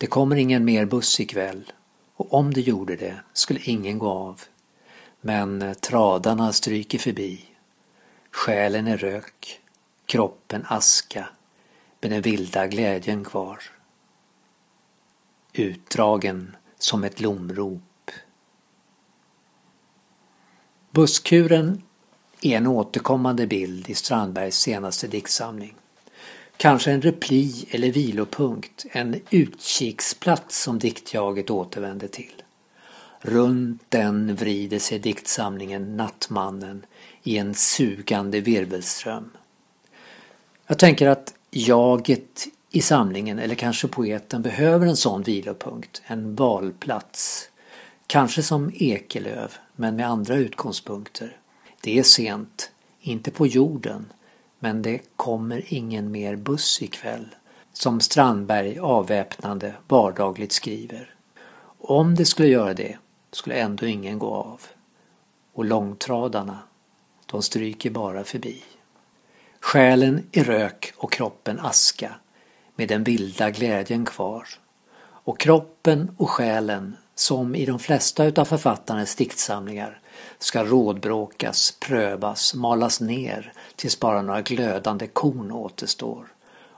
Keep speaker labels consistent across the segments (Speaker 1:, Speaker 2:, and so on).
Speaker 1: Det kommer ingen mer buss ikväll och om det gjorde det skulle ingen gå av. Men eh, tradarna stryker förbi. Själen är rök, kroppen aska med den vilda glädjen kvar. Utdragen som ett lomrop. Busskuren är en återkommande bild i Strandbergs senaste diktsamling. Kanske en repli eller vilopunkt, en utkiksplats som diktjaget återvänder till. Runt den vrider sig diktsamlingen Nattmannen i en sugande virvelström. Jag tänker att jaget i samlingen, eller kanske poeten, behöver en sån vilopunkt, en valplats. Kanske som Ekelöv, men med andra utgångspunkter. Det är sent, inte på jorden, men det kommer ingen mer buss ikväll, som Strandberg avväpnande vardagligt skriver. Om det skulle göra det skulle ändå ingen gå av. Och långtradarna, de stryker bara förbi. Själen i rök och kroppen aska med den vilda glädjen kvar. Och kroppen och själen, som i de flesta utav författarens diktsamlingar, ska rådbråkas, prövas, malas ner tills bara några glödande korn återstår.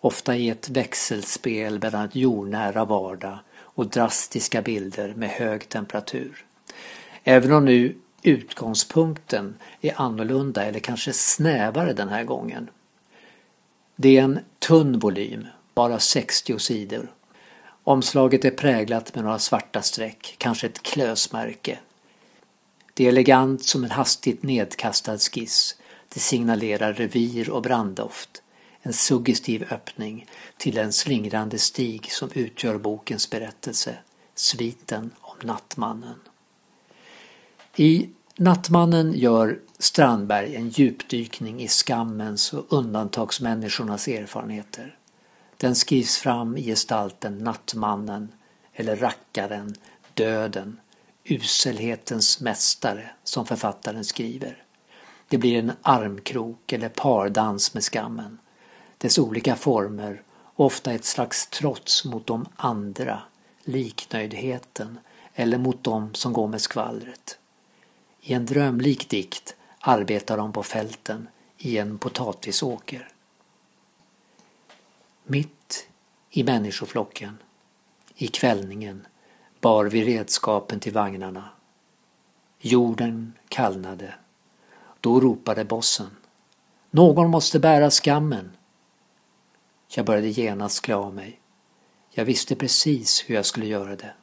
Speaker 1: Ofta i ett växelspel mellan ett jordnära vardag och drastiska bilder med hög temperatur. Även om nu utgångspunkten är annorlunda eller kanske snävare den här gången. Det är en tunn volym, bara 60 sidor. Omslaget är präglat med några svarta streck, kanske ett klösmärke. Det är elegant som en hastigt nedkastad skiss. Det signalerar revir och branddoft. En suggestiv öppning till en slingrande stig som utgör bokens berättelse. Sviten om Nattmannen. I Nattmannen gör Strandberg en djupdykning i skammens och undantagsmänniskornas erfarenheter. Den skrivs fram i gestalten Nattmannen eller rackaren, döden, uselhetens mästare som författaren skriver. Det blir en armkrok eller pardans med skammen. Dess olika former, och ofta ett slags trots mot de andra, liknöjdheten eller mot dem som går med skvallret. I en drömlik dikt arbetar de på fälten i en potatisåker. Mitt i människoflocken, i kvällningen, bar vi redskapen till vagnarna. Jorden kallnade. Då ropade bossen. Någon måste bära skammen. Jag började genast klä av mig. Jag visste precis hur jag skulle göra det.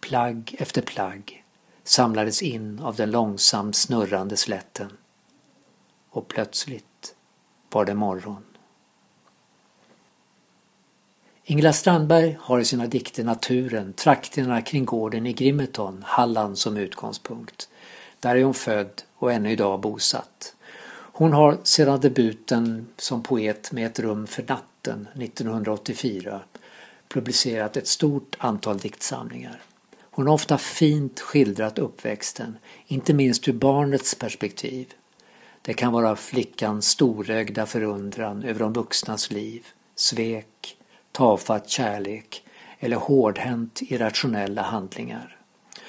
Speaker 1: Plagg efter plagg samlades in av den långsamt snurrande slätten. Och plötsligt var det morgon. Ingela Strandberg har i sina dikter naturen, trakterna kring gården i Grimeton, Halland som utgångspunkt. Där är hon född och ännu idag bosatt. Hon har sedan debuten som poet med ett rum för natten 1984 publicerat ett stort antal diktsamlingar. Hon har ofta fint skildrat uppväxten, inte minst ur barnets perspektiv. Det kan vara flickans storögda förundran över de vuxnas liv, svek, tafatt kärlek eller hårdhänt irrationella handlingar.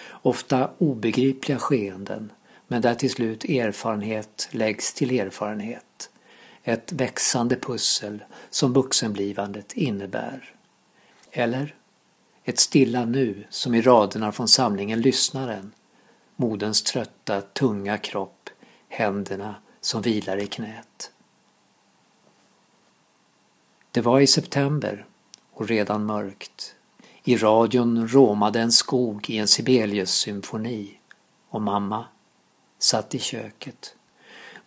Speaker 1: Ofta obegripliga skeenden, men där till slut erfarenhet läggs till erfarenhet. Ett växande pussel som vuxenblivandet innebär. Eller ett stilla nu som i raderna från samlingen Lyssnaren. Modens trötta, tunga kropp, händerna som vilar i knät. Det var i september och redan mörkt. I radion råmade en skog i en Sibelius-symfoni och mamma satt i köket.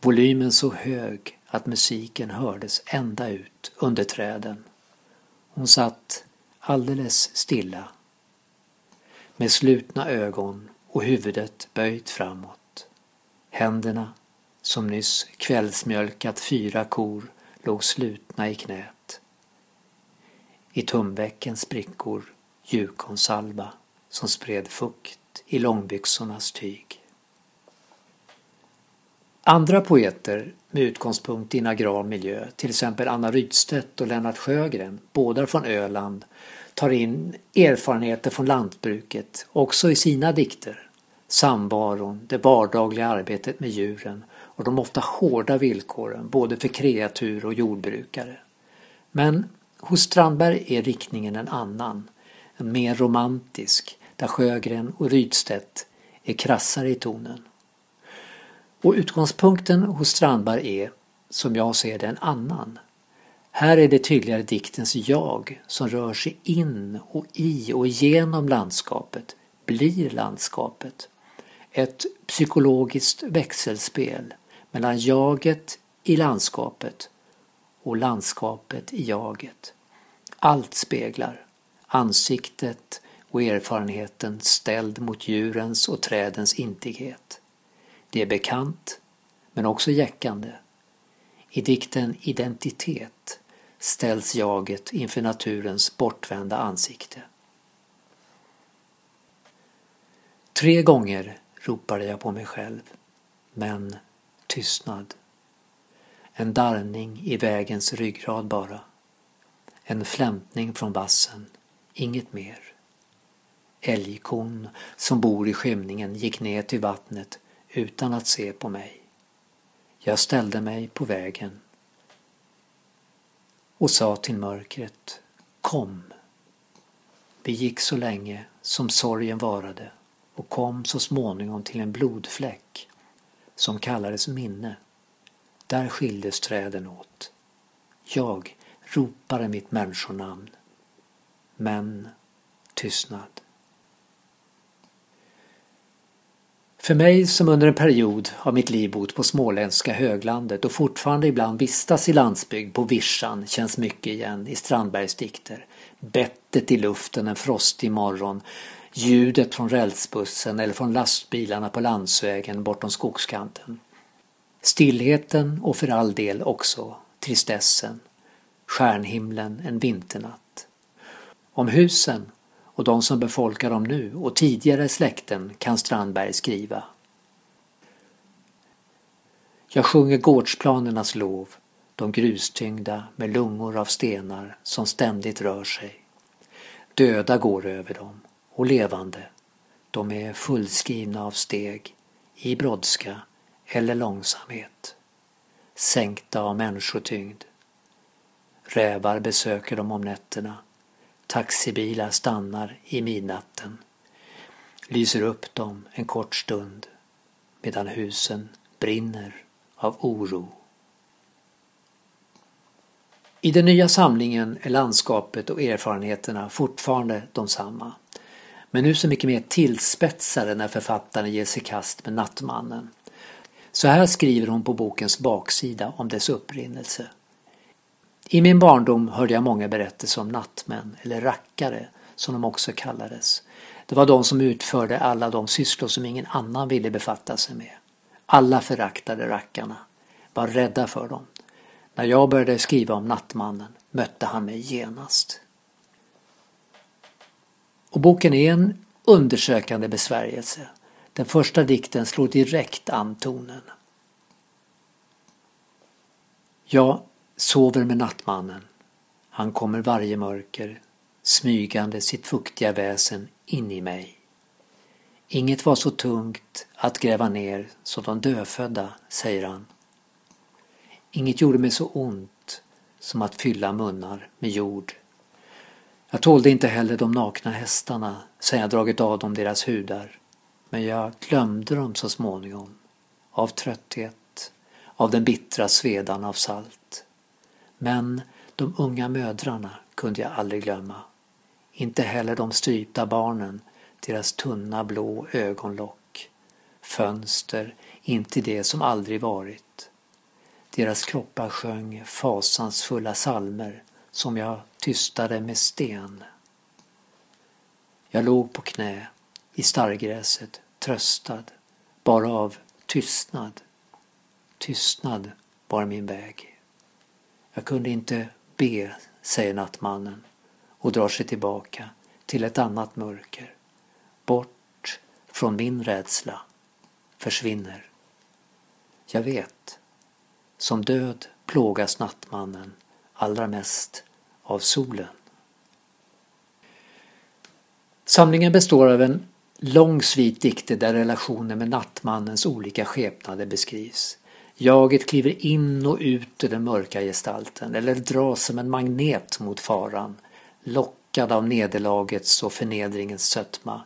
Speaker 1: Volymen så hög att musiken hördes ända ut under träden. Hon satt alldeles stilla med slutna ögon och huvudet böjt framåt. Händerna, som nyss kvällsmjölkat fyra kor, låg slutna i knät. I tumveckens sprickor ljuskonsalva som spred fukt i långbyxornas tyg. Andra poeter med utgångspunkt i en agrar miljö, till exempel Anna Rydstedt och Lennart Sjögren, båda från Öland, tar in erfarenheter från lantbruket också i sina dikter. Samvaron, det vardagliga arbetet med djuren och de ofta hårda villkoren både för kreatur och jordbrukare. Men hos Strandberg är riktningen en annan, en mer romantisk, där Sjögren och Rydstedt är krassare i tonen. Och utgångspunkten hos Strandberg är, som jag ser det, en annan. Här är det tydligare diktens jag som rör sig in och i och genom landskapet, blir landskapet. Ett psykologiskt växelspel mellan jaget i landskapet och landskapet i jaget. Allt speglar ansiktet och erfarenheten ställd mot djurens och trädens intighet. Det är bekant, men också jäckande. I dikten Identitet ställs jaget inför naturens bortvända ansikte. Tre gånger ropade jag på mig själv, men tystnad. En darrning i vägens ryggrad bara. En flämtning från vassen, inget mer. Älgkon som bor i skymningen gick ner till vattnet utan att se på mig. Jag ställde mig på vägen och sa till mörkret Kom. Vi gick så länge som sorgen varade och kom så småningom till en blodfläck som kallades minne. Där skildes träden åt. Jag ropade mitt människonamn. Men tystnad. För mig som under en period av mitt liv bott på småländska höglandet och fortfarande ibland vistas i landsbygd på vischan känns mycket igen i Strandbergs dikter. Bettet i luften en frostig morgon, ljudet från rälsbussen eller från lastbilarna på landsvägen bortom skogskanten. Stillheten och för all del också tristessen, stjärnhimlen en vinternatt. Om husen och de som befolkar dem nu och tidigare släkten kan Strandberg skriva. Jag sjunger gårdsplanernas lov, de grustyngda med lungor av stenar som ständigt rör sig. Döda går över dem och levande. De är fullskrivna av steg, i brådska eller långsamhet. Sänkta av människotyngd. Rävar besöker dem om nätterna Taxibilar stannar i midnatten, lyser upp dem en kort stund medan husen brinner av oro. I den nya samlingen är landskapet och erfarenheterna fortfarande de samma. Men nu så mycket mer tillspetsade när författaren ger sig kast med Nattmannen. Så här skriver hon på bokens baksida om dess upprinnelse. I min barndom hörde jag många berättelser om nattmän, eller rackare som de också kallades. Det var de som utförde alla de sysslor som ingen annan ville befatta sig med. Alla föraktade rackarna, var rädda för dem. När jag började skriva om Nattmannen mötte han mig genast. Och boken är en undersökande besvärjelse. Den första dikten slår direkt an tonen. Ja, sover med nattmannen. Han kommer varje mörker, smygande sitt fuktiga väsen in i mig. Inget var så tungt att gräva ner som de dödfödda, säger han. Inget gjorde mig så ont som att fylla munnar med jord. Jag tålde inte heller de nakna hästarna sen jag dragit av dem deras hudar, men jag glömde dem så småningom, av trötthet, av den bittra svedan av salt. Men de unga mödrarna kunde jag aldrig glömma. Inte heller de strypta barnen, deras tunna blå ögonlock. Fönster in till det som aldrig varit. Deras kroppar sjöng fasansfulla salmer som jag tystade med sten. Jag låg på knä i starrgräset, tröstad, bara av tystnad. Tystnad var min väg. Jag kunde inte be, säger nattmannen och drar sig tillbaka till ett annat mörker. Bort från min rädsla. Försvinner. Jag vet. Som död plågas nattmannen allra mest av solen. Samlingen består av en lång svit dikter där relationen med nattmannens olika skepnader beskrivs. Jaget kliver in och ut ur den mörka gestalten eller dras som en magnet mot faran, lockad av nederlagets och förnedringens sötma,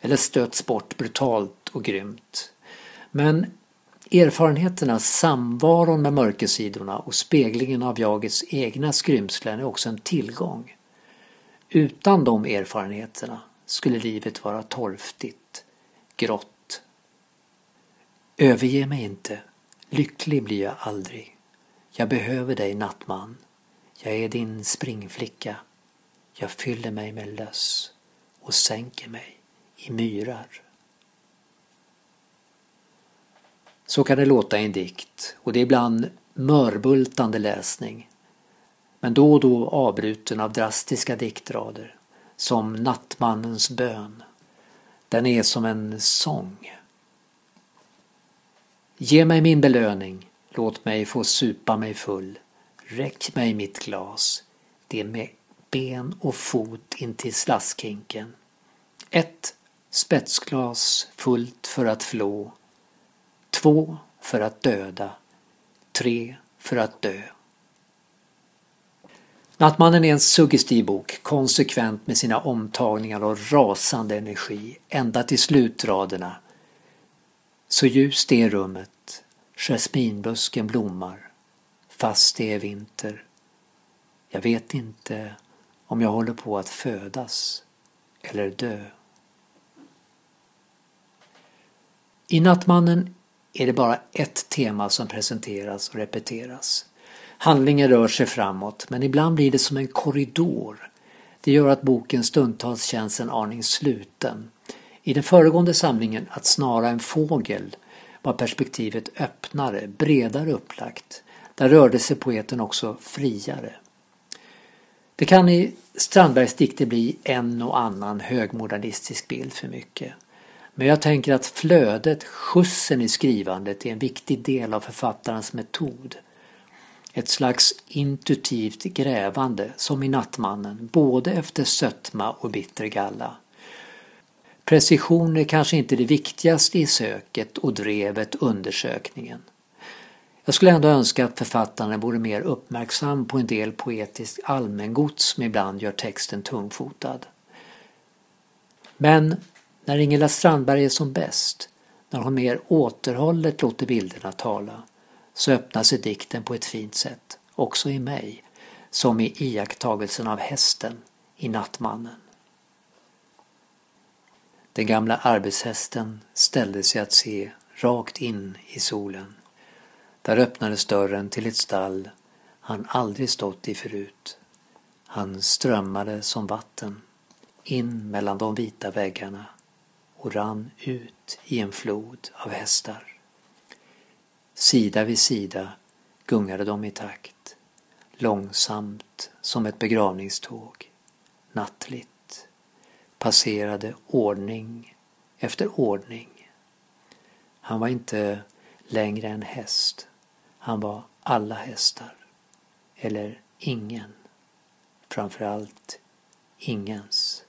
Speaker 1: eller stöts bort brutalt och grymt. Men erfarenheterna, samvaron med mörkersidorna och speglingen av jagets egna skrymslen är också en tillgång. Utan de erfarenheterna skulle livet vara torftigt, grått. Överge mig inte, lycklig blir jag aldrig. Jag behöver dig nattman. Jag är din springflicka. Jag fyller mig med löss och sänker mig i myrar. Så kan det låta i en dikt och det är ibland mörbultande läsning. Men då och då avbruten av drastiska diktrader som nattmannens bön. Den är som en sång. Ge mig min belöning, låt mig få supa mig full. Räck mig mitt glas, det med ben och fot in till slaskhinken. Ett spetsglas fullt för att flå. Två för att döda. Tre för att dö. Nattmannen är en suggestiv bok, konsekvent med sina omtagningar och rasande energi, ända till slutraderna. Så ljust är rummet, jasminbusken blommar, fast det är vinter. Jag vet inte om jag håller på att födas eller dö. I Nattmannen är det bara ett tema som presenteras och repeteras. Handlingen rör sig framåt men ibland blir det som en korridor. Det gör att boken stundtals känns en aning sluten. I den föregående samlingen Att snara en fågel var perspektivet öppnare, bredare upplagt. Där rörde sig poeten också friare. Det kan i Strandbergs dikter bli en och annan högmodernistisk bild för mycket. Men jag tänker att flödet, skjutsen i skrivandet är en viktig del av författarens metod. Ett slags intuitivt grävande som i Nattmannen, både efter sötma och bitter galla. Precision är kanske inte det viktigaste i söket och drevet undersökningen. Jag skulle ändå önska att författaren vore mer uppmärksam på en del poetiskt allmängods som ibland gör texten tungfotad. Men när Ingela Strandberg är som bäst, när hon mer återhållet låter bilderna tala, så öppnar sig dikten på ett fint sätt, också i mig, som i iakttagelsen av hästen i Nattmannen. Den gamla arbetshästen ställde sig att se rakt in i solen. Där öppnades dörren till ett stall han aldrig stått i förut. Han strömmade som vatten in mellan de vita väggarna och rann ut i en flod av hästar. Sida vid sida gungade de i takt, långsamt som ett begravningståg, nattligt, passerade ordning efter ordning. Han var inte längre en häst, han var alla hästar, eller ingen, framförallt ingens.